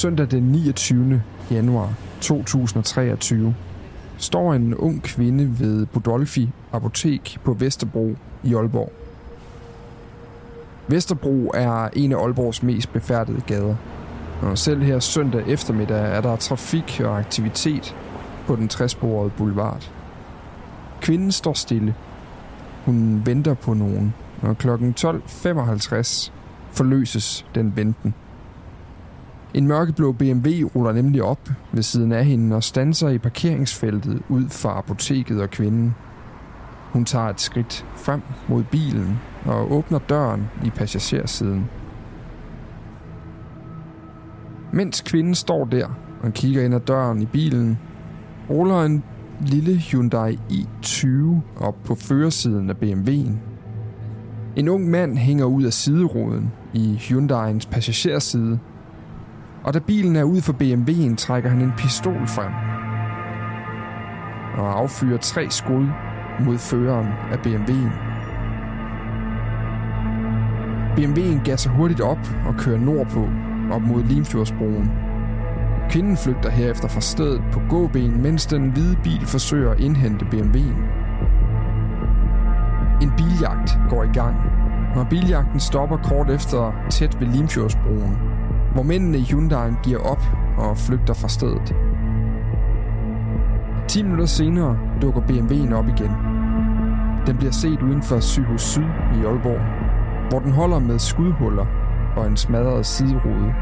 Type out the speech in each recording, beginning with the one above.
Søndag den 29. januar 2023 står en ung kvinde ved Budolfi Apotek på Vesterbro i Aalborg. Vesterbro er en af Aalborgs mest befærdede gader. Og selv her søndag eftermiddag er der trafik og aktivitet på den træsporede boulevard. Kvinden står stille. Hun venter på nogen, og kl. 12.55 forløses den venten. En mørkeblå BMW ruller nemlig op ved siden af hende og standser i parkeringsfeltet ud for apoteket og kvinden. Hun tager et skridt frem mod bilen og åbner døren i passagersiden. Mens kvinden står der og kigger ind ad døren i bilen, ruller en lille Hyundai i20 op på førersiden af BMW'en. En ung mand hænger ud af sideroden i Hyundai'ens passagerside og da bilen er ude for BMW'en, trækker han en pistol frem og affyrer tre skud mod føreren af BMW'en. BMW'en gasser hurtigt op og kører nordpå, op mod Limfjordsbroen. Kvinden flygter herefter fra stedet på gåben, mens den hvide bil forsøger at indhente BMW'en. En biljagt går i gang, og biljagten stopper kort efter tæt ved Limfjordsbroen, hvor mændene i Hyundai'en giver op og flygter fra stedet. 10 minutter senere dukker BMW'en op igen. Den bliver set uden for Sygehus Syd i Aalborg, hvor den holder med skudhuller og en smadret siderude.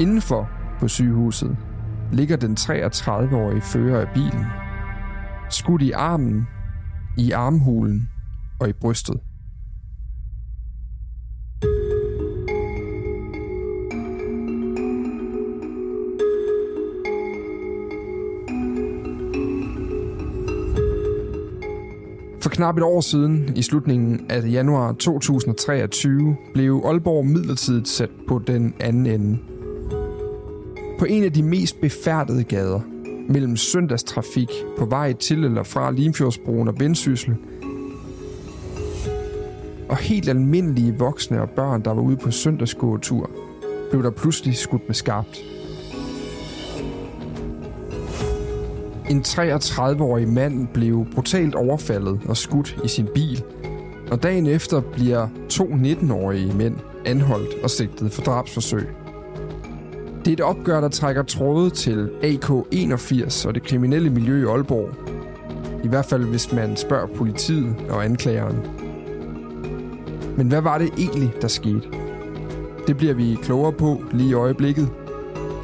Indenfor på sygehuset ligger den 33-årige fører af bilen. Skudt i armen, i armhulen og i brystet. Knap et år siden, i slutningen af januar 2023, blev Aalborg midlertidigt sat på den anden ende. På en af de mest befærdede gader, mellem søndagstrafik på vej til eller fra Limfjordsbroen og Vendsyssel, og helt almindelige voksne og børn, der var ude på søndagsgåtur, blev der pludselig skudt med skarpt. En 33-årig mand blev brutalt overfaldet og skudt i sin bil, og dagen efter bliver to 19-årige mænd anholdt og sigtet for drabsforsøg. Det er et opgør, der trækker tråde til AK-81 og det kriminelle miljø i Aalborg. I hvert fald, hvis man spørger politiet og anklageren. Men hvad var det egentlig, der skete? Det bliver vi klogere på lige i øjeblikket –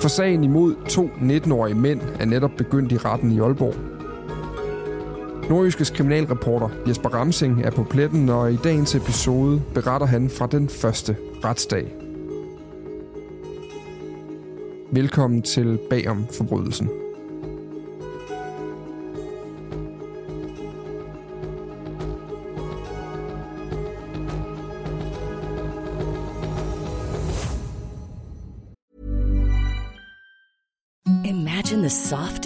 for sagen imod to 19-årige mænd er netop begyndt i retten i Aalborg. Nordjyskes kriminalreporter Jesper Ramsing er på pletten, og i dagens episode beretter han fra den første retsdag. Velkommen til Bagom Forbrydelsen.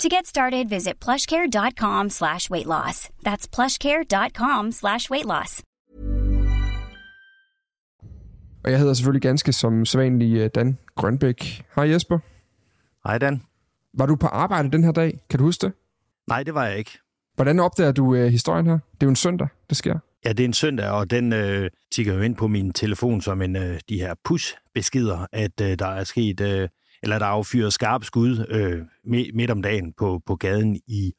To get started, visit plushcare.com slash weight loss. That's plushcare.com slash weight loss. Og jeg hedder selvfølgelig ganske som sædvanlig øh, Dan Grønbæk. Hej Jesper. Hej Dan. Var du på arbejde den her dag? Kan du huske det? Nej, det var jeg ikke. Hvordan opdager du øh, historien her? Det er jo en søndag, det sker. Ja, det er en søndag, og den øh, tigger jo ind på min telefon som en øh, de her push-beskeder, at øh, der er sket, øh, eller der er affyret skarpe skud øh, midt om dagen på, på gaden i,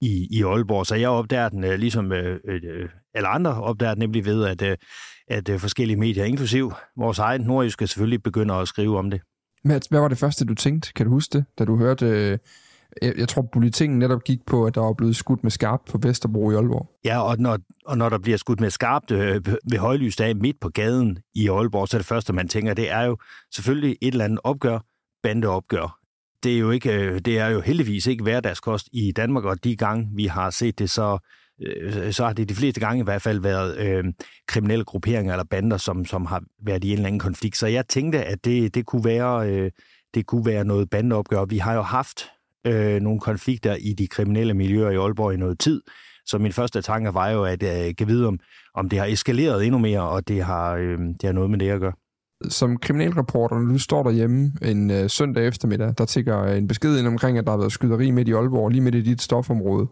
i, i Aalborg. Så jeg opdager den, øh, ligesom øh, øh, alle andre opdager den nemlig ved, at, øh, at øh, forskellige medier, inklusiv vores egen nordjyske, selvfølgelig begynder at skrive om det. Hvad, hvad var det første, du tænkte? Kan du huske det, da du hørte... Øh jeg, jeg tror, politikken netop gik på, at der var blevet skudt med skarpt på Vesterbro i Aalborg. Ja, og når, og når der bliver skudt med skarpt øh, ved højlys dag midt på gaden i Aalborg, så er det første, man tænker, det er jo selvfølgelig et eller andet opgør, bandeopgør. Det er jo, ikke, øh, det er jo heldigvis ikke hverdagskost i Danmark, og de gange, vi har set det, så, øh, så har det de fleste gange i hvert fald været øh, kriminelle grupperinger eller bander, som, som har været i en eller anden konflikt. Så jeg tænkte, at det, det, kunne, være, øh, det kunne være noget bandeopgør. Vi har jo haft øh, nogle konflikter i de kriminelle miljøer i Aalborg i noget tid. Så min første tanke var jo, at jeg øh, kan vide, om, om det har eskaleret endnu mere, og det har, øh, det har noget med det at gøre. Som kriminalreporter, når du står derhjemme en øh, søndag eftermiddag, der tigger en besked ind omkring, at der har været skyderi midt i Aalborg, lige midt i dit stofområde.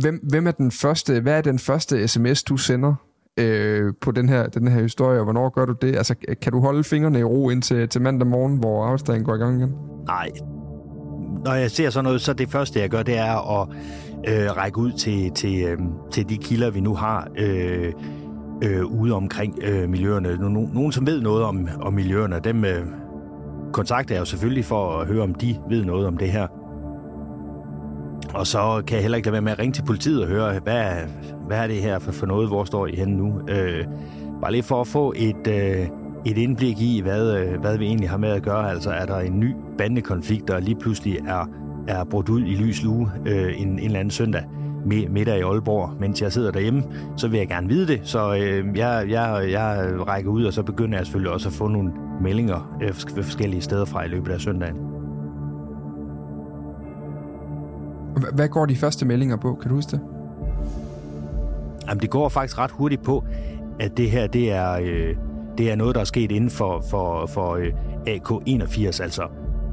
Hvem, hvem er den første, hvad er den første sms, du sender øh, på den her, den her historie, og hvornår gør du det? Altså, kan du holde fingrene i ro indtil til mandag morgen, hvor arbejdsdagen går i gang igen? Nej, når jeg ser sådan noget, så det første, jeg gør, det er at øh, række ud til, til, øh, til de kilder, vi nu har øh, øh, ude omkring øh, miljøerne. Nogen, nogen, som ved noget om, om miljøerne, dem øh, kontakter jeg jo selvfølgelig for at høre, om de ved noget om det her. Og så kan jeg heller ikke lade være med at ringe til politiet og høre, hvad, hvad er det her for, for noget, hvor står I henne nu? Øh, bare lige for at få et, øh, et indblik i, hvad, øh, hvad vi egentlig har med at gøre. Altså er der en ny bandekonflikt, der lige pludselig er, er brudt ud i lys lue øh, en, en eller anden søndag midt i Aalborg, mens jeg sidder derhjemme, så vil jeg gerne vide det. Så øh, jeg, jeg, jeg rækker ud, og så begynder jeg selvfølgelig også at få nogle meldinger øh, forskellige steder fra i løbet af søndagen. Hvad går de første meldinger på? Kan du huske det? Jamen, det går faktisk ret hurtigt på, at det her, det er... Øh, det er noget, der er sket inden for, for, for øh, AK81, altså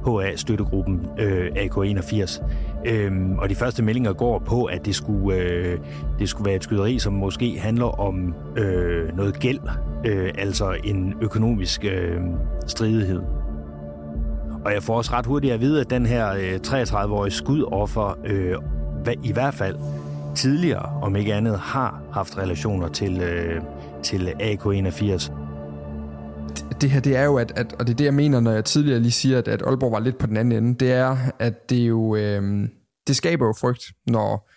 HA-støttegruppen øh, AK81. Øhm, og de første meldinger går på, at det skulle, øh, det skulle være et skyderi, som måske handler om øh, noget gæld, øh, altså en økonomisk øh, stridighed. Og jeg får også ret hurtigt at vide, at den her øh, 33-årige skudoffer øh, i hvert fald tidligere, om ikke andet, har haft relationer til, øh, til AK81 det her, det er jo, at, at, og det er det, jeg mener, når jeg tidligere lige siger, at, at Aalborg var lidt på den anden ende, det er, at det jo, øh, det skaber jo frygt, når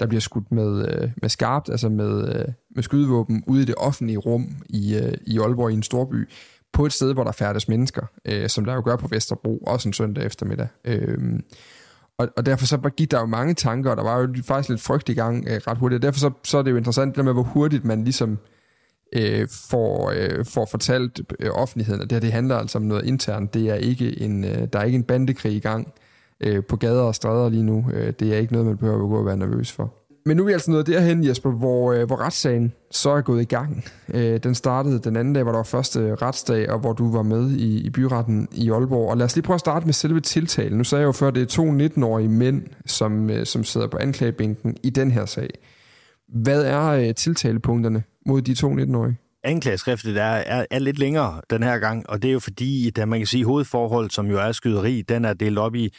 der bliver skudt med, øh, med skarpt, altså med, øh, med skydevåben ude i det offentlige rum i, øh, i Aalborg i en storby, på et sted, hvor der færdes mennesker, øh, som der jo gør på Vesterbro, også en søndag eftermiddag. Øh, og, og derfor så gik der jo mange tanker, og der var jo faktisk lidt frygt i gang øh, ret hurtigt. Derfor så, så er det jo interessant, det der med, hvor hurtigt man ligesom øh, Øh, får, øh, får fortalt øh, offentligheden, at det her det handler altså om noget internt. Det er ikke en, øh, der er ikke en bandekrig i gang øh, på gader og stræder lige nu. Øh, det er ikke noget, man behøver at gå og være nervøs for. Men nu er vi altså nået derhen, Jesper, hvor, øh, hvor retssagen så er gået i gang. Øh, den startede den anden dag, hvor der var første retsdag, og hvor du var med i, i byretten i Aalborg. Og lad os lige prøve at starte med selve tiltalen. Nu sagde jeg jo før, at det er to 19-årige mænd, som, øh, som sidder på anklagebænken i den her sag. Hvad er øh, tiltalepunkterne mod de to 19-årige? Anklageskriftet er, er, er lidt længere den her gang, og det er jo fordi, at øh, man kan sige, hovedforhold, som jo er skyderi, den er delt op i,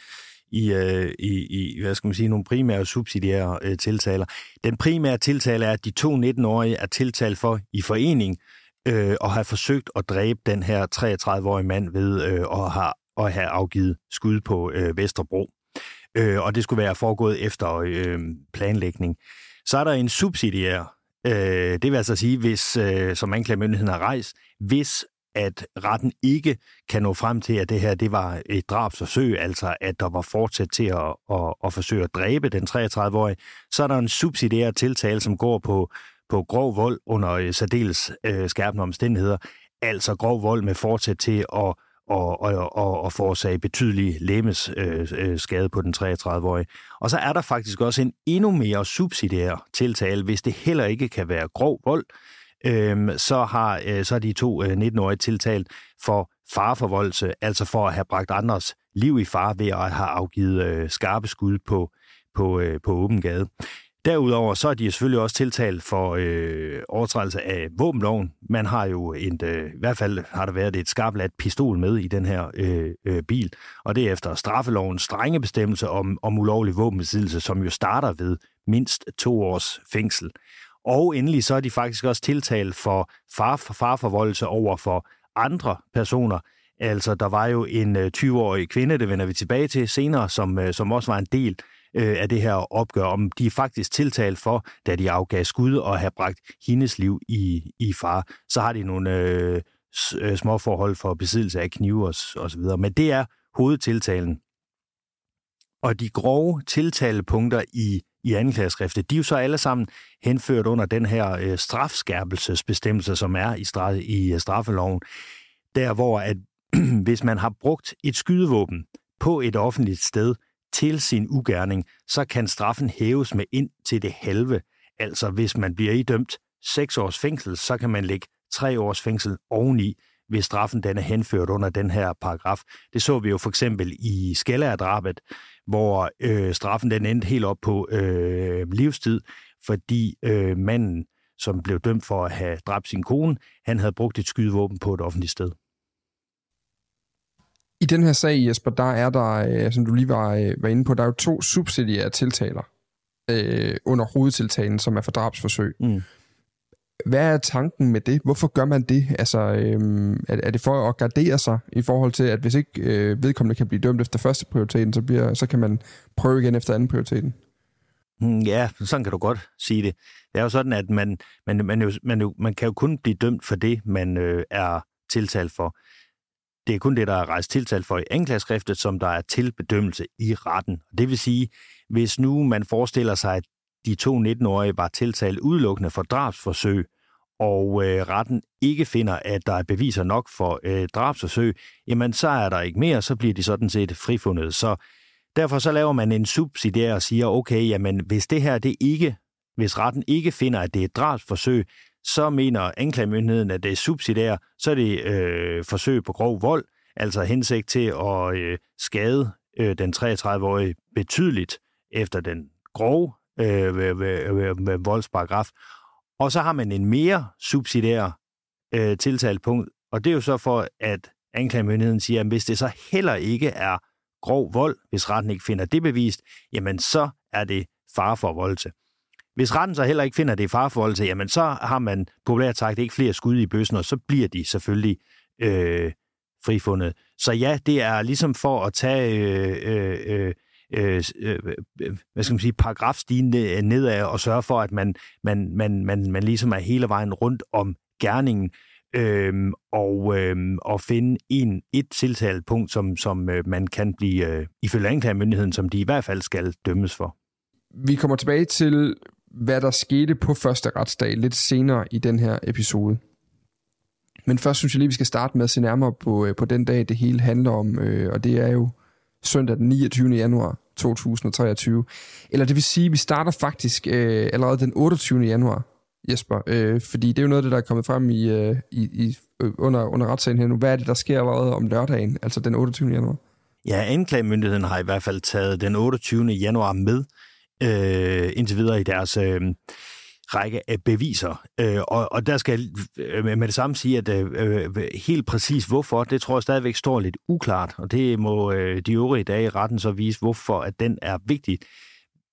i, øh, i, i hvad skal man sige, nogle primære subsidiære øh, tiltaler. Den primære tiltale er, at de to 19-årige er tiltalt for i forening øh, og har forsøgt at dræbe den her 33-årige mand ved øh, at, have, at have afgivet skud på øh, Vesterbro. Øh, og det skulle være foregået efter øh, planlægning. Så er der en subsidiær Øh, det vil altså sige, hvis, øh, som anklagemyndigheden har rejst, hvis at retten ikke kan nå frem til, at det her det var et drabsforsøg, altså at der var fortsat til at, at, at forsøge at dræbe den 33-årige, så er der en subsidiær tiltale, som går på, på grov vold under øh, særdeles øh, skærpende omstændigheder, altså grov vold med fortsæt til at og, og, og, og forårsage betydelig læmes øh, øh, skade på den 33-årige. Og så er der faktisk også en endnu mere subsidiær tiltale, hvis det heller ikke kan være grov vold, øh, så har øh, så er de to øh, 19-årige tiltalt for fareforvoldelse, altså for at have bragt andres liv i fare ved at have afgivet øh, skarpe skud på, på, øh, på åben gade. Derudover så er de selvfølgelig også tiltalt for øh, overtrædelse af våbenloven. Man har jo en, øh, i hvert fald har der været et skarpladt pistol med i den her øh, øh, bil, og det er efter straffelovens strenge bestemmelse om, om ulovlig våbenbesiddelse, som jo starter ved mindst to års fængsel. Og endelig så er de faktisk også tiltalt for far, farforvoldelse over for andre personer. Altså, der var jo en øh, 20-årig kvinde, det vender vi tilbage til senere, som, øh, som også var en del øh, af det her opgør, om de er faktisk tiltalt for, da de afgav skud og har bragt hendes liv i, i far. Så har de nogle øh, øh små forhold for besiddelse af knive og, og så videre. Men det er hovedtiltalen. Og de grove tiltalepunkter i, i anklageskriftet, de er jo så alle sammen henført under den her øh, strafskærpelsesbestemmelse, som er i, straf, i øh, straffeloven. Der hvor, at hvis man har brugt et skydevåben på et offentligt sted, til sin ugerning, så kan straffen hæves med ind til det halve. Altså hvis man bliver idømt 6 års fængsel, så kan man lægge 3 års fængsel oveni, hvis straffen den er henført under den her paragraf. Det så vi jo for eksempel i Skellerdrabet, hvor øh, straffen den endte helt op på øh, livstid, fordi øh, manden, som blev dømt for at have dræbt sin kone, han havde brugt et skydevåben på et offentligt sted. I den her sag, Jesper, der er der, øh, som du lige var, øh, var inde på, der er jo to subsidiære tiltaler øh, under hovedtiltalen, som er for drabsforsøg. Mm. Hvad er tanken med det? Hvorfor gør man det? Altså, øh, er, er det for at gardere sig i forhold til, at hvis ikke øh, vedkommende kan blive dømt efter første prioriteten, så, bliver, så kan man prøve igen efter anden prioriteten? Mm, ja, sådan kan du godt sige det. Det er jo sådan, at man, man, man, jo, man, jo, man kan jo kun blive dømt for det, man øh, er tiltalt for. Det er kun det, der er rejst tiltalt for i anklageskriftet, som der er til bedømmelse i retten. Det vil sige, hvis nu man forestiller sig, at de to 19-årige var tiltalt udelukkende for drabsforsøg, og øh, retten ikke finder, at der er beviser nok for øh, drabsforsøg, jamen så er der ikke mere, så bliver de sådan set frifundet. Så derfor så laver man en subsidiær og siger, okay, jamen hvis det her det ikke, hvis retten ikke finder, at det er et drabsforsøg, så mener anklagemyndigheden, at det er subsidiær, så er det øh, forsøg på grov vold, altså hensigt til at øh, skade øh, den 33-årige betydeligt efter den grove øh, øh, voldsparagraf. Og så har man en mere subsidiær øh, tiltalepunkt, og det er jo så for, at anklagemyndigheden siger, at hvis det så heller ikke er grov vold, hvis retten ikke finder det bevist, jamen så er det far for voldelse. Hvis retten så heller ikke finder det i fareforholdelse, jamen så har man populært sagt ikke flere skud i bøssen, og så bliver de selvfølgelig øh, frifundet. Så ja, det er ligesom for at tage øh, øh, øh, øh, øh hvad skal man sige, paragrafstigen nedad og sørge for, at man, man, man, man, man ligesom er hele vejen rundt om gerningen, øh, og, øh, og finde en, et tiltalepunkt, som, som øh, man kan blive, øh, ifølge anklagemyndigheden, som de i hvert fald skal dømmes for. Vi kommer tilbage til hvad der skete på første retsdag lidt senere i den her episode. Men først synes jeg lige, vi skal starte med at se nærmere på, øh, på den dag, det hele handler om, øh, og det er jo søndag den 29. januar 2023. Eller det vil sige, at vi starter faktisk øh, allerede den 28. januar, Jesper, øh, fordi det er jo noget af det, der er kommet frem i, øh, i, i, øh, under, under retssagen her nu. Hvad er det, der sker allerede om lørdagen, altså den 28. januar? Ja, anklagemyndigheden har i hvert fald taget den 28. januar med øh, indtil videre i deres øh, række af beviser. Øh, og, og der skal øh, med det samme sige, at øh, øh, helt præcis hvorfor, det tror jeg stadigvæk står lidt uklart, og det må øh, de øvrige dage i retten så vise, hvorfor at den er vigtig.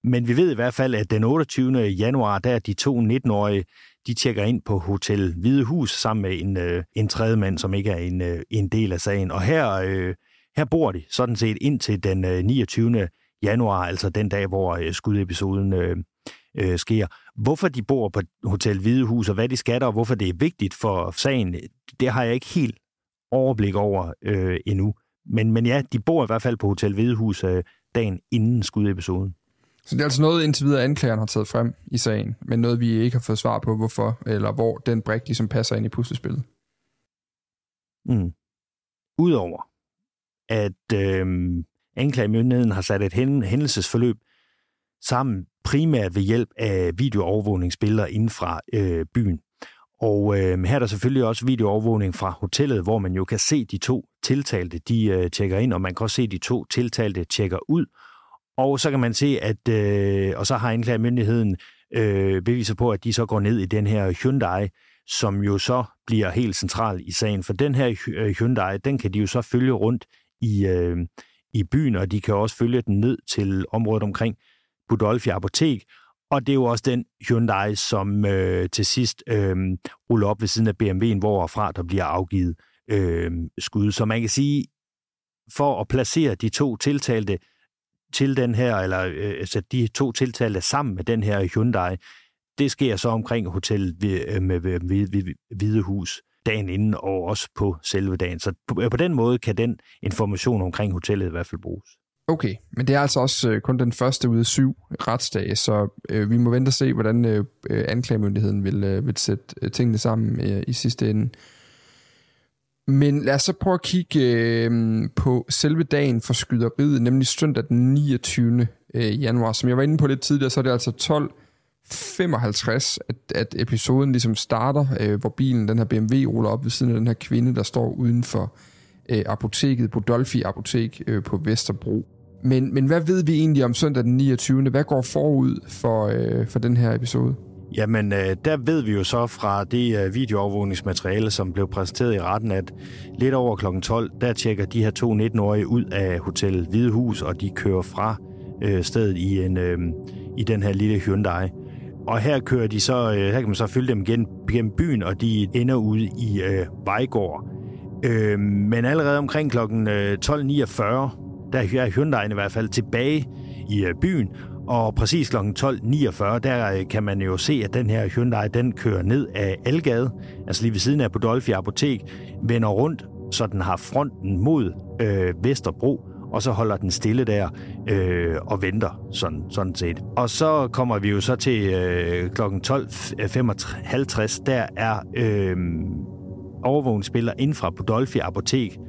Men vi ved i hvert fald, at den 28. januar, der de to 19-årige, de tjekker ind på Hotel Hvide Hus sammen med en, øh, en tredje mand, som ikke er en, øh, en del af sagen. Og her, øh, her bor de sådan set indtil den øh, 29 januar, altså den dag, hvor øh, skudepisoden øh, øh, sker. Hvorfor de bor på Hotel Hvidehus, og hvad de skatter, og hvorfor det er vigtigt for sagen, det har jeg ikke helt overblik over øh, endnu. Men, men ja, de bor i hvert fald på Hotel Hvidehus øh, dagen inden skudepisoden. Så det er altså noget, indtil videre anklageren har taget frem i sagen, men noget, vi ikke har fået svar på, hvorfor, eller hvor den brik ligesom passer ind i puslespillet. Mm. Udover at øh, anklagemyndigheden har sat et hændelsesforløb sammen primært ved hjælp af videoovervågningsbilleder inden fra øh, byen. Og øh, her er der selvfølgelig også videoovervågning fra hotellet, hvor man jo kan se de to tiltalte, de øh, tjekker ind, og man kan også se de to tiltalte tjekker ud. Og så kan man se, at øh, og så har anklagemyndigheden øh, beviser på, at de så går ned i den her Hyundai, som jo så bliver helt central i sagen. For den her øh, Hyundai, den kan de jo så følge rundt i, øh, i byen, og de kan også følge den ned til området omkring Budolfi Apotek, og det er jo også den Hyundai, som øh, til sidst øh, ruller op ved siden af BMW'en, hvorfra der bliver afgivet øh, skud. Så man kan sige, for at placere de to tiltalte til den her, eller øh, så de to tiltalte sammen med den her Hyundai, det sker så omkring hotellet øh, med, med, med Hvide Hus dagen inden, og også på selve dagen. Så på, øh, på den måde kan den information omkring hotellet i hvert fald bruges. Okay, men det er altså også øh, kun den første ud af syv retsdage, så øh, vi må vente og se, hvordan øh, øh anklagemyndigheden vil, øh, vil sætte øh, tingene sammen øh, i sidste ende. Men lad os så prøve at kigge øh, på selve dagen for skyderiet, nemlig søndag den 29. Øh, januar. Som jeg var inde på lidt tidligere, så er det altså 55, at, at episoden ligesom starter, øh, hvor bilen, den her BMW, ruller op ved siden af den her kvinde, der står uden for øh, apoteket, Bodolfi Apotek øh, på Vesterbro. Men, men hvad ved vi egentlig om søndag den 29. Hvad går forud for, øh, for den her episode? Jamen, øh, der ved vi jo så fra det øh, videoovervågningsmateriale, som blev præsenteret i retten, at lidt over kl. 12, der tjekker de her to 19-årige ud af Hotel Hvidehus, og de kører fra øh, stedet i, en, øh, i den her lille Hyundai. Og her kører de så, øh, her kan man så følge dem gennem, gennem byen, og de ender ude i øh, Vejgård. Øh, men allerede omkring kl. 12.49, øh, der er Hyundai'en i hvert fald tilbage i øh, byen, og præcis kl. 12.49, der øh, kan man jo se, at den her Hyundai, den kører ned af Algade, altså lige ved siden af Podolfi Apotek, vender rundt, så den har fronten mod øh, Vesterbro, og så holder den stille der øh, og venter, sådan, sådan set. Og så kommer vi jo så til øh, kl. 12.55, øh, der er øh, overvågningsspiller inden fra Budolfi Apotek,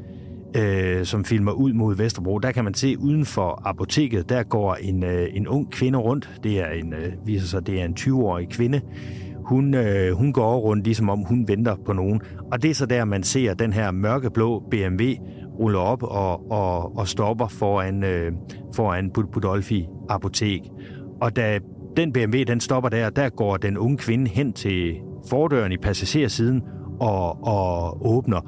øh, som filmer ud mod Vesterbro, der kan man se uden for apoteket, der går en, øh, en ung kvinde rundt. Det er en, øh, viser sig, det er en 20-årig kvinde. Hun, øh, hun går rundt, ligesom om hun venter på nogen. Og det er så der, man ser den her mørkeblå BMW ruller op og, og, og stopper foran, øh, foran Budolfi Apotek. Og da den BMW den stopper der, der går den unge kvinde hen til fordøren i passagersiden og, og åbner.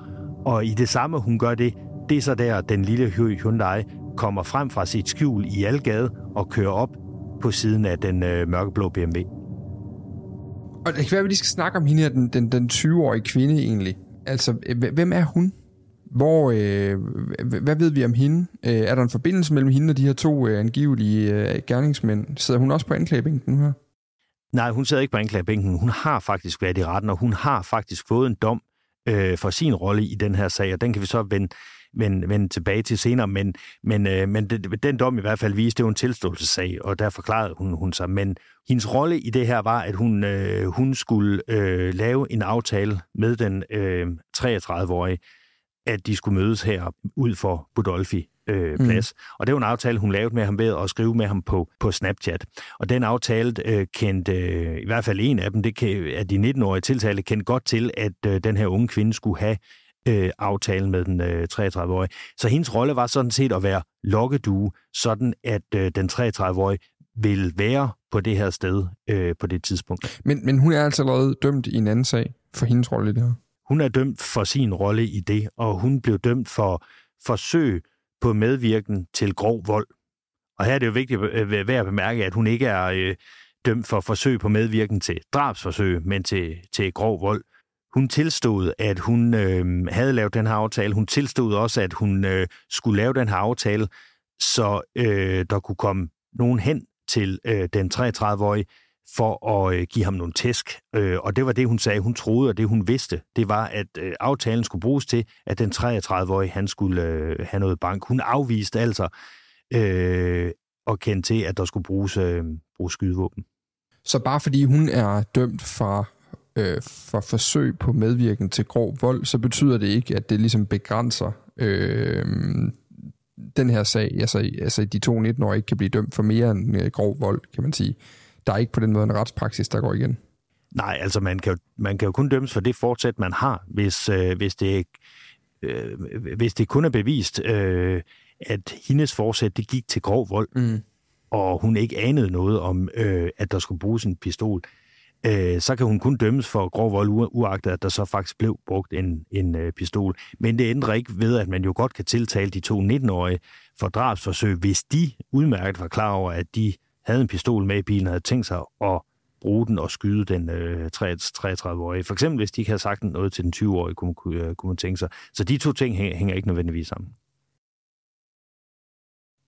Og i det samme, hun gør det, det er så der, den lille Hyundai kommer frem fra sit skjul i Algade og kører op på siden af den øh, mørkeblå BMW. Og det kan være, at vi lige skal snakke om hende her, den, den, den 20-årige kvinde egentlig. Altså, hvem er hun? Hvor, øh, hvad ved vi om hende? Øh, er der en forbindelse mellem hende og de her to øh, angivelige øh, gerningsmænd? Sidder hun også på anklagebænken nu her? Nej, hun sidder ikke på anklagebænken. Hun har faktisk været i retten, og hun har faktisk fået en dom øh, for sin rolle i den her sag, og den kan vi så vende vende, vende tilbage til senere, men, men, øh, men det, den dom i hvert fald viste, det var en tilståelsessag, og der forklarede hun, hun sig. Men hendes rolle i det her var, at hun, øh, hun skulle øh, lave en aftale med den øh, 33-årige, at de skulle mødes her ud for Budolfi øh, mm. plads. Mm. Og det var en aftale, hun lavede med ham ved at skrive med ham på, på Snapchat. Og den aftale øh, kendte, øh, i hvert fald en af dem, det kan, at de 19-årige tiltalte kendte godt til, at øh, den her unge kvinde skulle have øh, aftalen med den øh, 33-årige. Så hendes rolle var sådan set at være lokkedue, sådan at øh, den 33-årige vil være på det her sted øh, på det tidspunkt. Men, men hun er altså allerede dømt i en anden sag for hendes rolle i det her? Hun er dømt for sin rolle i det, og hun blev dømt for forsøg på medvirken til grov vold. Og her er det jo vigtigt øh, øh, at være at bemærke, at hun ikke er øh, dømt for forsøg på medvirken til drabsforsøg, men til, til grov vold. Hun tilstod, at hun øh, havde lavet den her aftale. Hun tilstod også, at hun øh, skulle lave den her aftale, så øh, der kunne komme nogen hen til øh, den 33-årige for at øh, give ham nogle tæsk. Øh, og det var det, hun sagde. Hun troede, og det hun vidste, det var, at øh, aftalen skulle bruges til, at den 33-årige han skulle øh, have noget bank. Hun afviste altså øh, at kende til, at der skulle bruges, øh, bruges skydevåben. Så bare fordi hun er dømt for, øh, for forsøg på medvirken til grov vold, så betyder det ikke, at det ligesom begrænser øh, den her sag. Altså, altså de to 19-årige ikke kan blive dømt for mere end øh, grov vold, kan man sige. Der er ikke på den måde en retspraksis, der går igen. Nej, altså man kan, jo, man kan jo kun dømmes for det fortsæt, man har, hvis, øh, hvis, det, øh, hvis det kun er bevist, øh, at hendes forsæt det gik til grov vold, mm. og hun ikke anede noget om, øh, at der skulle bruges en pistol, øh, så kan hun kun dømmes for grov vold, uagtet at der så faktisk blev brugt en, en øh, pistol. Men det ændrer ikke ved, at man jo godt kan tiltale de to 19-årige for drabsforsøg, hvis de udmærket var klar over, at de havde en pistol med i bilen og havde tænkt sig at bruge den og skyde den øh, 33-årige. For eksempel, hvis de ikke havde sagt noget til den 20-årige, kunne, kunne, øh, kunne man tænke sig. Så de to ting hænger, hænger ikke nødvendigvis sammen.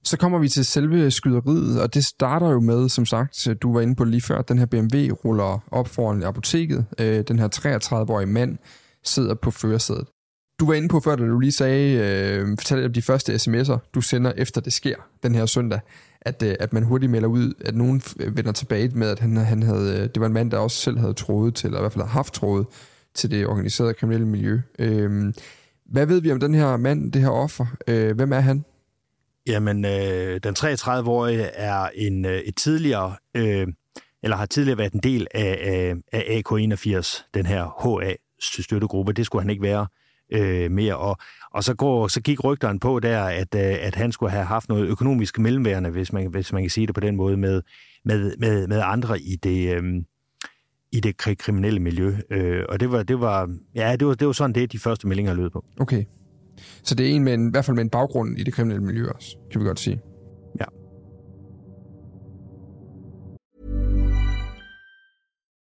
Så kommer vi til selve skyderiet, og det starter jo med, som sagt, du var inde på lige før, at den her BMW ruller op foran apoteket. Øh, den her 33-årige mand sidder på førersædet. Du var inde på før, da du lige sagde, øh, fortalte om de første sms'er, du sender efter det sker den her søndag, at, øh, at man hurtigt melder ud, at nogen øh, vender tilbage med, at han, han havde, øh, det var en mand, der også selv havde troet til, eller i hvert fald havde haft troet til det organiserede kriminelle miljø. Øhm, hvad ved vi om den her mand, det her offer? Øh, hvem er han? Jamen, øh, den 33-årige er en, øh, et tidligere, øh, eller har tidligere været en del af, af, af AK81, den her HA-støttegruppe. Det skulle han ikke være øh, mere. Og, og så, går, så gik rygteren på der, at, øh, at han skulle have haft noget økonomisk mellemværende, hvis man, hvis man kan sige det på den måde, med, med, med, med andre i det, øh, i det kriminelle miljø. Øh, og det var, det var, ja, det var, det var sådan det, de første meldinger lød på. Okay. Så det er en med en, i hvert fald med en baggrund i det kriminelle miljø også, kan vi godt sige.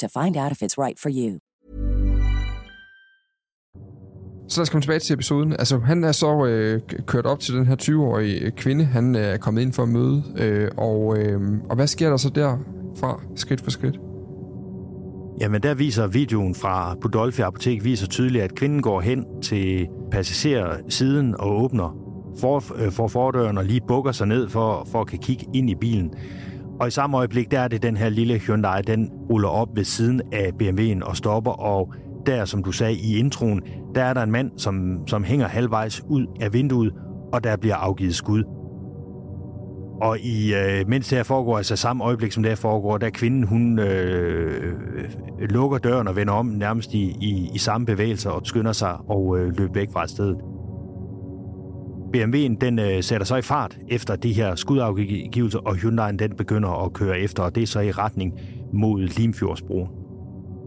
to find out if it's right for you. Så lad os komme tilbage til episoden. Altså, han er så øh, kørt op til den her 20-årige kvinde, han øh, er kommet ind for at møde. Øh, og, øh, og hvad sker der så derfra, skridt for skridt? Jamen, der viser videoen fra Budolfi Apotek viser tydeligt, at kvinden går hen til passagersiden og åbner for, øh, for fordøren og lige bukker sig ned for, for at kan kigge ind i bilen. Og i samme øjeblik, der er det den her lille Hyundai, den ruller op ved siden af BMW'en og stopper, og der, som du sagde i introen, der er der en mand, som, som hænger halvvejs ud af vinduet, og der bliver afgivet skud. Og i, øh, mens det her foregår, altså samme øjeblik som det her foregår, der kvinden, hun øh, lukker døren og vender om nærmest i, i, i samme bevægelse og skynder sig og øh, løber væk fra stedet. BMW'en den øh, sætter sig i fart efter de her skudafgivelser, og Hyundai'en den begynder at køre efter, og det er så i retning mod Limfjordsbroen.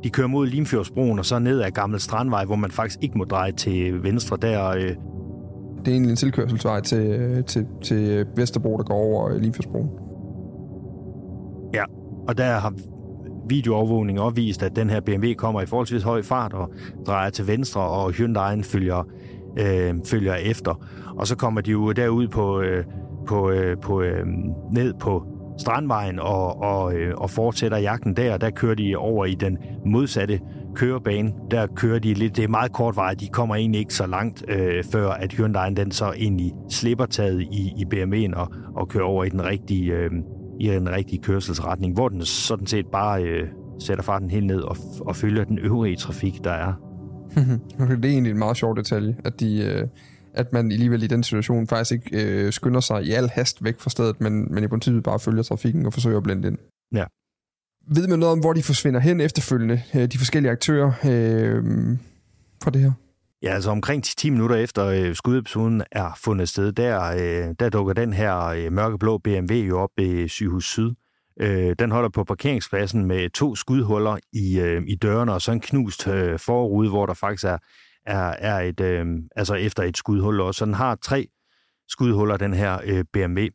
De kører mod Limfjordsbroen og så ned ad Gammel Strandvej, hvor man faktisk ikke må dreje til venstre. Der, øh... Det er egentlig en tilkørselsvej til, øh, til, til Vesterbro, der går over øh, Limfjordsbroen. Ja, og der har videoovervågning opvist, at den her BMW kommer i forholdsvis høj fart og drejer til venstre, og Hyundai'en følger, øh, følger efter. Og så kommer de jo derud på, øh, på, øh, på øh, ned på Strandvejen og, og, øh, og fortsætter jagten der. Der kører de over i den modsatte kørebane. Der kører de lidt, det er meget kort vej, de kommer egentlig ikke så langt, øh, før at Hyundai den så egentlig slipper taget i, i BMW'en og, og kører over i den rigtige, øh, i den rigtige kørselsretning, hvor den sådan set bare øh, sætter farten helt ned og, og følger den øvrige trafik, der er. det er egentlig en meget sjov detalje, at de, øh, at man alligevel i den situation faktisk ikke øh, skynder sig i al hast væk fra stedet, men, men i princippet bare følger trafikken og forsøger at blende ind. Ja. Ved man noget om, hvor de forsvinder hen efterfølgende, øh, de forskellige aktører øh, fra det her? Ja, altså omkring 10 minutter efter øh, skudepisoden er fundet sted, der, øh, der dukker den her øh, mørkeblå BMW jo op i Sygehus Syd. Øh, den holder på parkeringspladsen med to skudhuller i, øh, i dørene, og så en knust øh, forrude, hvor der faktisk er, er, er et, øh, altså efter et skudhul også. Så den har tre skudhuller, den her øh, BMW.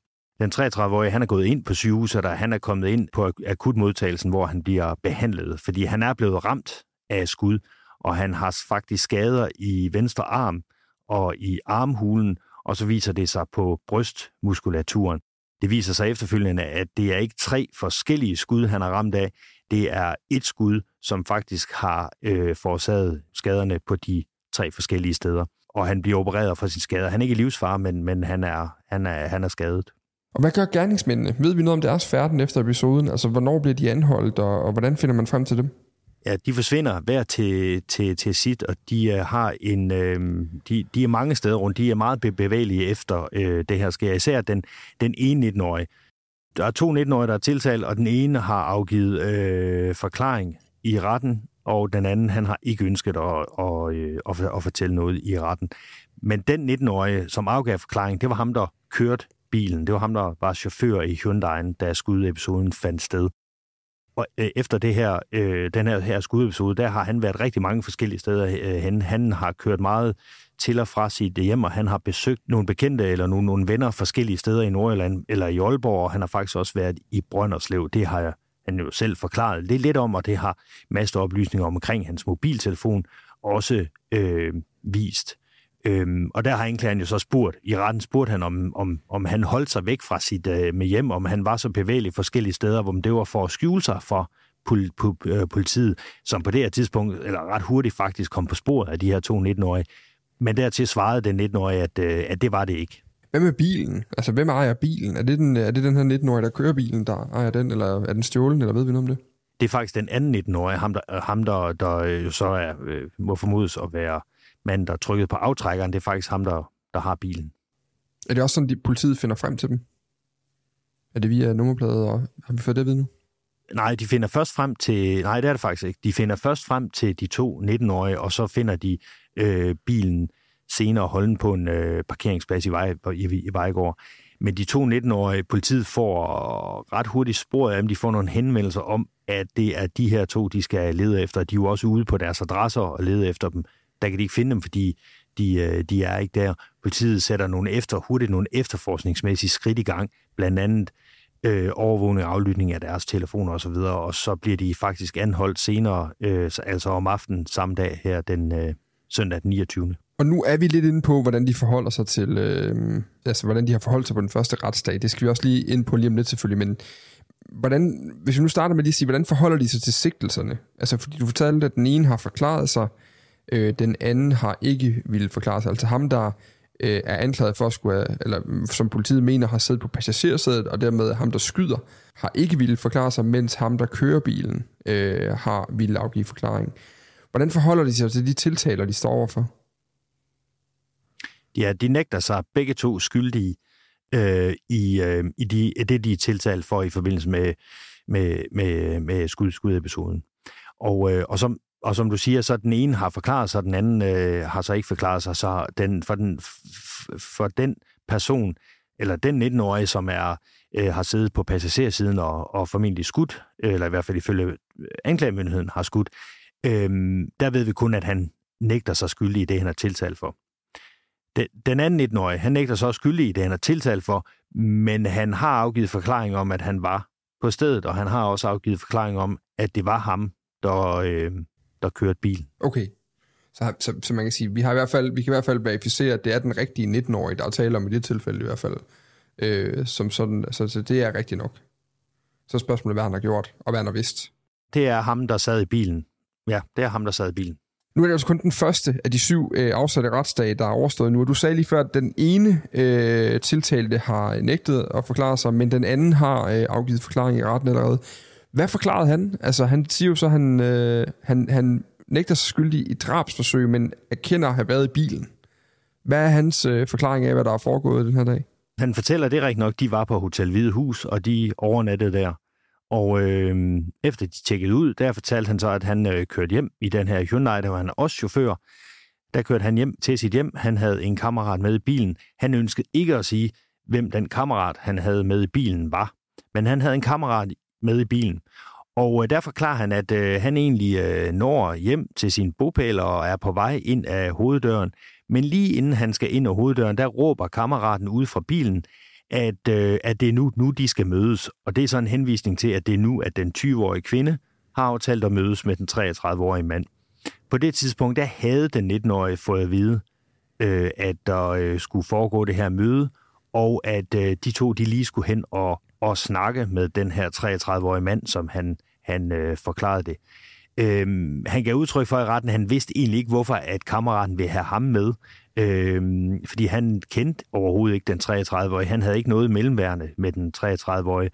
Den 33-årige, han er gået ind på sygehuset, og han er kommet ind på akutmodtagelsen, hvor han bliver behandlet, fordi han er blevet ramt af skud, og han har faktisk skader i venstre arm og i armhulen, og så viser det sig på brystmuskulaturen. Det viser sig efterfølgende, at det er ikke tre forskellige skud, han har ramt af. Det er et skud, som faktisk har øh, forårsaget skaderne på de tre forskellige steder. Og han bliver opereret for sin skader. Han er ikke i livsfare, men, men han, er, han, er, han er skadet. Og hvad gør gerningsmændene? Ved vi noget om deres færden efter episoden? Altså, hvornår bliver de anholdt, og, og hvordan finder man frem til dem? Ja, de forsvinder hver til, til, til sit, og de uh, har en, øh, de, de er mange steder rundt. De er meget bevægelige efter øh, det her sker. Især den, den ene 19-årige. Der er to 19-årige, der er tiltalt, og den ene har afgivet øh, forklaring i retten, og den anden, han har ikke ønsket at, at, at, at, at fortælle noget i retten. Men den 19-årige, som afgav forklaring, det var ham, der kørte bilen. Det var ham, der var chauffør i Hyundai'en, da skudepisoden fandt sted. Og øh, efter det her, øh, den her, her skudepisode, der har han været rigtig mange forskellige steder øh, hen. Han har kørt meget til og fra sit hjem, og han har besøgt nogle bekendte eller nogle, nogle venner forskellige steder i Nordjylland eller i Aalborg, og han har faktisk også været i Brønderslev. Det har jeg, han jo selv forklaret det lidt om, og det har masser af oplysninger omkring hans mobiltelefon også øh, vist. Øhm, og der har anklageren jo så spurgt, i retten spurgte han, om, om, om han holdt sig væk fra sit øh, med hjem, om han var så bevægelig forskellige steder, hvor det var for at skjule sig for pol, pol, øh, politiet, som på det her tidspunkt, eller ret hurtigt faktisk, kom på sporet af de her to 19-årige. Men dertil svarede den 19-årige, at, øh, at det var det ikke. Hvad med bilen? Altså, hvem ejer bilen? Er det den, er det den her 19-årige, der kører bilen, der ejer den, eller er den stjålen, eller ved vi noget om det? Det er faktisk den anden 19-årige, ham der, ham der, der jo så er, øh, må formodes at være manden, der trykkede på aftrækkeren, det er faktisk ham, der, der har bilen. Er det også sådan, at politiet finder frem til dem? Er det via nummerplader, og har vi fået det ved nu? Nej, de finder først frem til... Nej, det er det faktisk ikke. De finder først frem til de to 19-årige, og så finder de øh, bilen senere holden på en øh, parkeringsplads i, Vej, i, i Vejgaard. Men de to 19-årige, politiet får ret hurtigt sporet af dem. De får nogle henvendelser om, at det er de her to, de skal lede efter. De er jo også ude på deres adresser og lede efter dem der kan de ikke finde dem, fordi de, øh, de er ikke der. Politiet sætter nogle efter, hurtigt nogle efterforskningsmæssige skridt i gang, blandt andet øh, overvågning og aflytning af deres telefoner osv., og så bliver de faktisk anholdt senere, øh, altså om aftenen samme dag her, den øh, søndag den 29. Og nu er vi lidt inde på, hvordan de forholder sig til, øh, altså hvordan de har forholdt sig på den første retsdag. Det skal vi også lige ind på lige om lidt selvfølgelig, men hvordan, hvis vi nu starter med lige at sige, hvordan forholder de sig til sigtelserne? Altså fordi du fortalte, at den ene har forklaret sig, Øh, Øh, den anden har ikke ville forklare sig. Altså ham, der øh, er anklaget for at skulle, eller mm, som politiet mener har siddet på passagersædet, og dermed ham, der skyder, har ikke ville forklare sig, mens ham, der kører bilen, øh, har ville afgive forklaring. Hvordan forholder de sig til de tiltaler, de står overfor? Ja, de nægter sig begge to skyldige øh, i, øh, i de, det, de er tiltalt for i forbindelse med, med, med, med skud, skudepisoden. Og, øh, og som, og som du siger, så den ene har forklaret sig, den anden øh, har så ikke forklaret sig. Så den, for, den, for den person, eller den 19-årige, som er, øh, har siddet på passagersiden og, og formentlig skudt, eller i hvert fald ifølge øh, anklagemyndigheden har skudt, øh, der ved vi kun, at han nægter sig skyldig i det, han er tiltalt for. Den, den anden 19-årige, han nægter sig også skyldig i det, han er tiltalt for, men han har afgivet forklaring om, at han var på stedet, og han har også afgivet forklaring om, at det var ham, der, øh, der kørte bil. Okay. Så, så, så man kan sige, vi, har i hvert fald, vi kan i hvert fald verificere, at det er den rigtige 19-årige, der er tale om i det tilfælde i hvert fald. Øh, som sådan, så, så det er rigtigt nok. Så spørgsmålet, hvad han har gjort, og hvad han har vidst. Det er ham, der sad i bilen. Ja, det er ham, der sad i bilen. Nu er det altså kun den første af de syv øh, afsatte retsdage, der er overstået nu. Og du sagde lige før, at den ene øh, tiltalte har nægtet at forklare sig, men den anden har øh, afgivet forklaring i retten allerede. Hvad forklarede han? Altså, han siger jo så, at han, øh, han, han nægter sig skyldig i drabsforsøg, men erkender at have været i bilen. Hvad er hans øh, forklaring af, hvad der er foregået den her dag? Han fortæller, det er rigtigt nok, de var på Hotel Hvide Hus, og de overnattede der. Og øh, efter de tjekkede ud, der fortalte han så, at han øh, kørte hjem i den her Hyundai, der var han også chauffør. Der kørte han hjem til sit hjem. Han havde en kammerat med i bilen. Han ønskede ikke at sige, hvem den kammerat, han havde med i bilen, var. Men han havde en kammerat med i bilen. Og øh, der forklarer han, at øh, han egentlig øh, når hjem til sin bopæl og er på vej ind af hoveddøren. Men lige inden han skal ind af hoveddøren, der råber kammeraten ud fra bilen, at, øh, at det er nu, nu, de skal mødes. Og det er så en henvisning til, at det er nu, at den 20-årige kvinde har aftalt at mødes med den 33-årige mand. På det tidspunkt, der havde den 19-årige fået at vide, øh, at der øh, skulle foregå det her møde, og at øh, de to de lige skulle hen og, og snakke med den her 33-årige mand, som han, han øh, forklarede det. Øhm, han gav udtryk for i retten, at han vidste egentlig ikke, hvorfor at kammeraten ville have ham med. Øhm, fordi han kendte overhovedet ikke den 33-årige. Han havde ikke noget mellemværende med den 33-årige.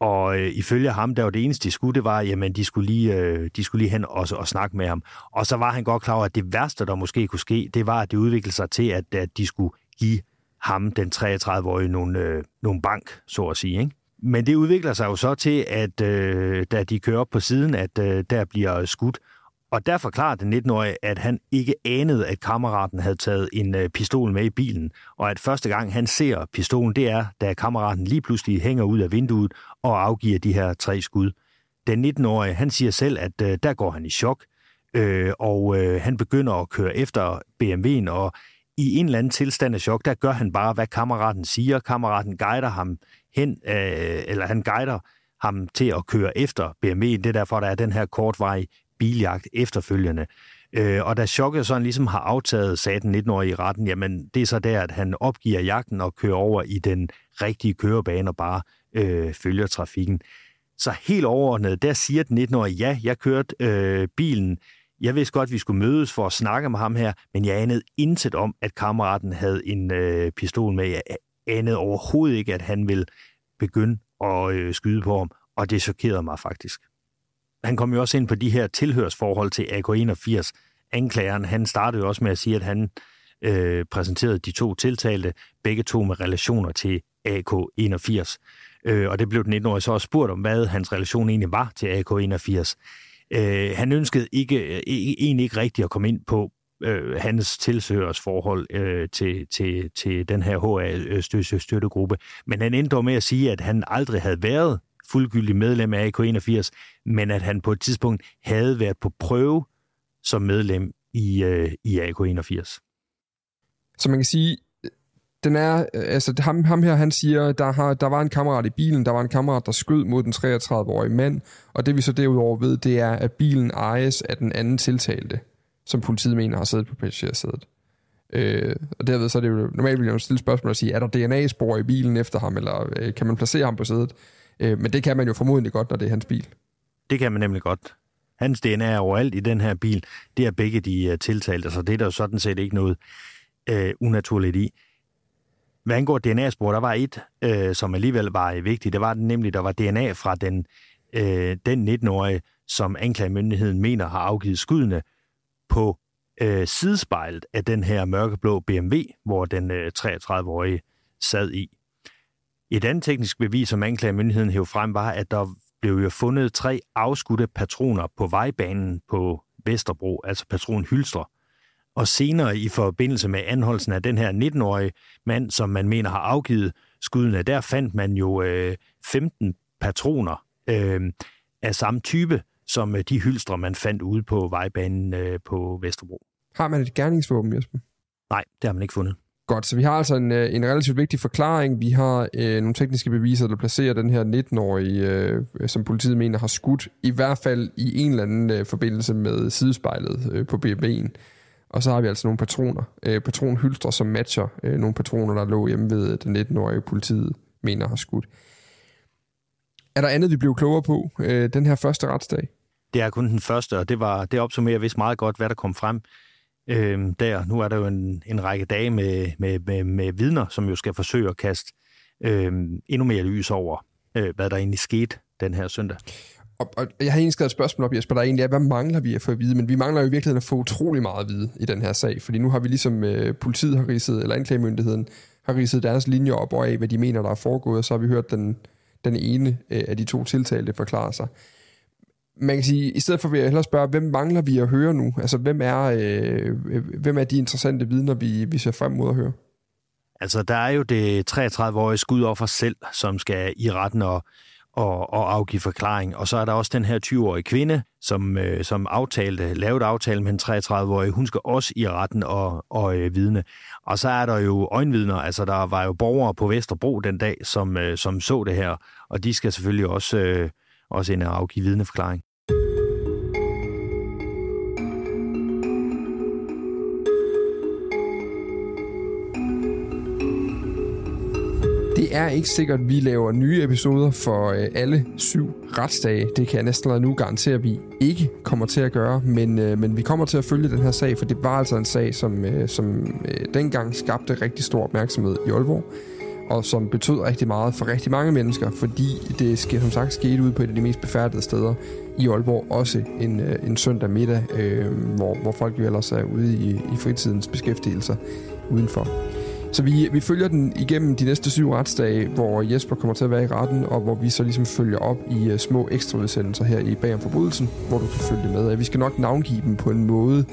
Og øh, ifølge ham, der var det eneste, de skulle, det var, jamen, de skulle lige, øh, de skulle lige hen og, og snakke med ham. Og så var han godt klar over, at det værste, der måske kunne ske, det var, at det udviklede sig til, at, at de skulle give ham, den 33-årige, nogle, øh, nogle bank, så at sige. Ikke? Men det udvikler sig jo så til, at øh, da de kører op på siden, at øh, der bliver skudt. Og der forklarer den 19-årige, at han ikke anede, at kammeraten havde taget en øh, pistol med i bilen, og at første gang han ser pistolen, det er, da kammeraten lige pludselig hænger ud af vinduet og afgiver de her tre skud. Den 19-årige, han siger selv, at øh, der går han i chok, øh, og øh, han begynder at køre efter BMW'en, og i en eller anden tilstand af chok, der gør han bare, hvad kammeraten siger. Kammeraten guider ham hen, øh, eller han guider ham til at køre efter BMW'en. Det er derfor, der er den her kortvej biljagt efterfølgende. Øh, og da chokket sådan ligesom har aftaget, sagde den 19-årige i retten, jamen det er så der, at han opgiver jagten og kører over i den rigtige kørebane og bare øh, følger trafikken. Så helt overordnet, der siger den 19-årige, ja, jeg kørte øh, bilen jeg vidste godt, at vi skulle mødes for at snakke med ham her, men jeg anede intet om, at kammeraten havde en øh, pistol med. Jeg anede overhovedet ikke, at han ville begynde at øh, skyde på ham, og det chokerede mig faktisk. Han kom jo også ind på de her tilhørsforhold til AK-81. Anklageren, han startede jo også med at sige, at han øh, præsenterede de to tiltalte, begge to med relationer til AK-81. Øh, og det blev den 19-årige så også spurgt om, hvad hans relation egentlig var til AK-81. Øh, han ønskede ikke, øh, e, egentlig ikke rigtigt at komme ind på øh, hans tilsøgersforhold øh, til, til, til den her HA-støttegruppe, øh, men han endte dog med at sige, at han aldrig havde været fuldgyldig medlem af AK81, men at han på et tidspunkt havde været på prøve som medlem i, øh, i AK81. Så man kan sige, den er, øh, altså ham, ham her, han siger, der, har, der var en kammerat i bilen, der var en kammerat, der skød mod den 33-årige mand, og det vi så derudover ved, det er, at bilen ejes af den anden tiltalte, som politiet mener har siddet på passagersædet. Øh, og derved så er det jo, normalt vil jeg jo stille spørgsmål og sige, er der DNA-spor i bilen efter ham, eller øh, kan man placere ham på sædet? Øh, men det kan man jo formodentlig godt, når det er hans bil. Det kan man nemlig godt. Hans DNA er overalt i den her bil. Det er begge de uh, tiltalte, så det er der jo sådan set ikke noget uh, unaturligt i. Hvad angår DNA-spor, der var et, øh, som alligevel var øh, vigtigt. Det var nemlig, der var DNA fra den, øh, den 19-årige, som anklagemyndigheden mener har afgivet skuddene på øh, sidespejlet af den her mørkeblå BMW, hvor den øh, 33-årige sad i. Et andet teknisk bevis, som anklagemyndigheden hævde frem, var, at der blev jo fundet tre afskudte patroner på vejbanen på Vesterbro, altså patronhylstre, og senere i forbindelse med anholdelsen af den her 19-årige mand, som man mener har afgivet skuddene, der fandt man jo øh, 15 patroner øh, af samme type, som øh, de hylstre, man fandt ude på vejbanen øh, på Vesterbro. Har man et gerningsvåben, Jesper? Nej, det har man ikke fundet. Godt, så vi har altså en, øh, en relativt vigtig forklaring. Vi har øh, nogle tekniske beviser, der placerer den her 19-årige, øh, som politiet mener har skudt, i hvert fald i en eller anden øh, forbindelse med sidespejlet øh, på BMW'en. Og så har vi altså nogle patroner, øh, patronhylstre, som matcher øh, nogle patroner, der lå hjemme ved øh, den 19-årige politiet mener har skudt. Er der andet, vi blev klogere på øh, den her første retsdag? Det er kun den første, og det, var, det opsummerer vist meget godt, hvad der kom frem øh, der. Nu er der jo en, en række dage med, med, med, med vidner, som jo skal forsøge at kaste øh, endnu mere lys over, øh, hvad der egentlig skete den her søndag. Og, og jeg har egentlig skrevet et spørgsmål op, Jesper, der egentlig er, hvad mangler vi at få at vide? Men vi mangler jo i virkeligheden at få utrolig meget at vide i den her sag, fordi nu har vi ligesom øh, politiet har ridset, eller anklagemyndigheden har ridset deres linjer op og af, hvad de mener, der er foregået, og så har vi hørt den, den ene øh, af de to tiltalte forklare sig. Man kan sige, i stedet for vil jeg hellere spørge, hvem mangler vi at høre nu? Altså, hvem er, øh, øh hvem er de interessante vidner, vi, vi ser frem mod at høre? Altså, der er jo det 33-årige skudoffer selv, som skal i retten og, og, og afgive forklaring. Og så er der også den her 20-årige kvinde, som, øh, som aftalte, lavede aftale med en 33-årig. Hun skal også i retten og, og øh, vidne. Og så er der jo øjenvidner. Altså, der var jo borgere på Vesterbro den dag, som, øh, som så det her. Og de skal selvfølgelig også, øh, også ind og afgive vidneforklaring. Det er ikke sikkert, at vi laver nye episoder for øh, alle syv retsdage. Det kan jeg næsten nu garantere, at vi ikke kommer til at gøre. Men, øh, men vi kommer til at følge den her sag, for det var altså en sag, som, øh, som øh, dengang skabte rigtig stor opmærksomhed i Aalborg og som betød rigtig meget for rigtig mange mennesker, fordi det sker, som sagt skete ud på et af de mest befærdede steder i Aalborg, også en, øh, en søndag middag, øh, hvor, hvor folk jo ellers er ude i, i fritidens beskæftigelser udenfor. Så vi, vi følger den igennem de næste syv retsdage, hvor Jesper kommer til at være i retten, og hvor vi så ligesom følger op i uh, små ekstraudsendelser her i Bagom Forbrydelsen, hvor du kan følge med. Vi skal nok navngive dem på en måde,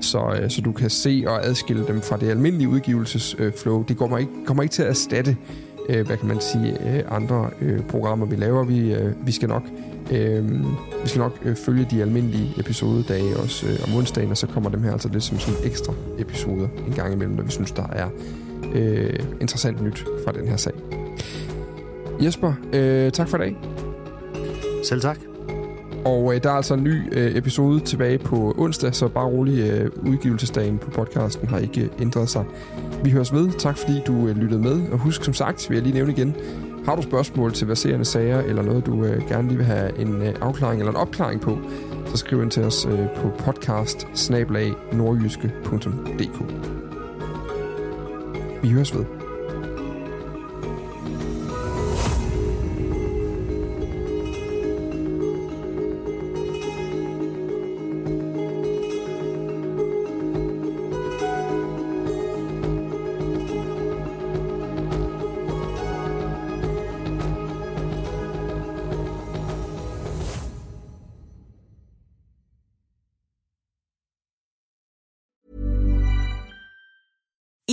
så, uh, så du kan se og adskille dem fra det almindelige udgivelsesflow. Uh, det kommer ikke, kommer ikke til at erstatte, øh, hvad kan man sige, andre programmer, vi laver. Vi, vi skal nok Øh, vi skal nok øh, følge de almindelige episodedage også øh, om onsdagen, og så kommer dem her altså lidt som sådan ekstra episoder en gang imellem, når vi synes, der er øh, interessant nyt fra den her sag. Jesper, øh, tak for i dag. Selv tak. Og øh, der er altså en ny øh, episode tilbage på onsdag, så bare rolig øh, udgivelsesdagen på podcasten har ikke ændret sig. Vi høres ved. Tak fordi du øh, lyttede med. Og husk som sagt, vil jeg lige nævne igen, har du spørgsmål til verserende sager, eller noget du øh, gerne lige vil have en øh, afklaring eller en opklaring på, så skriv ind til os øh, på podcast vi høres ved.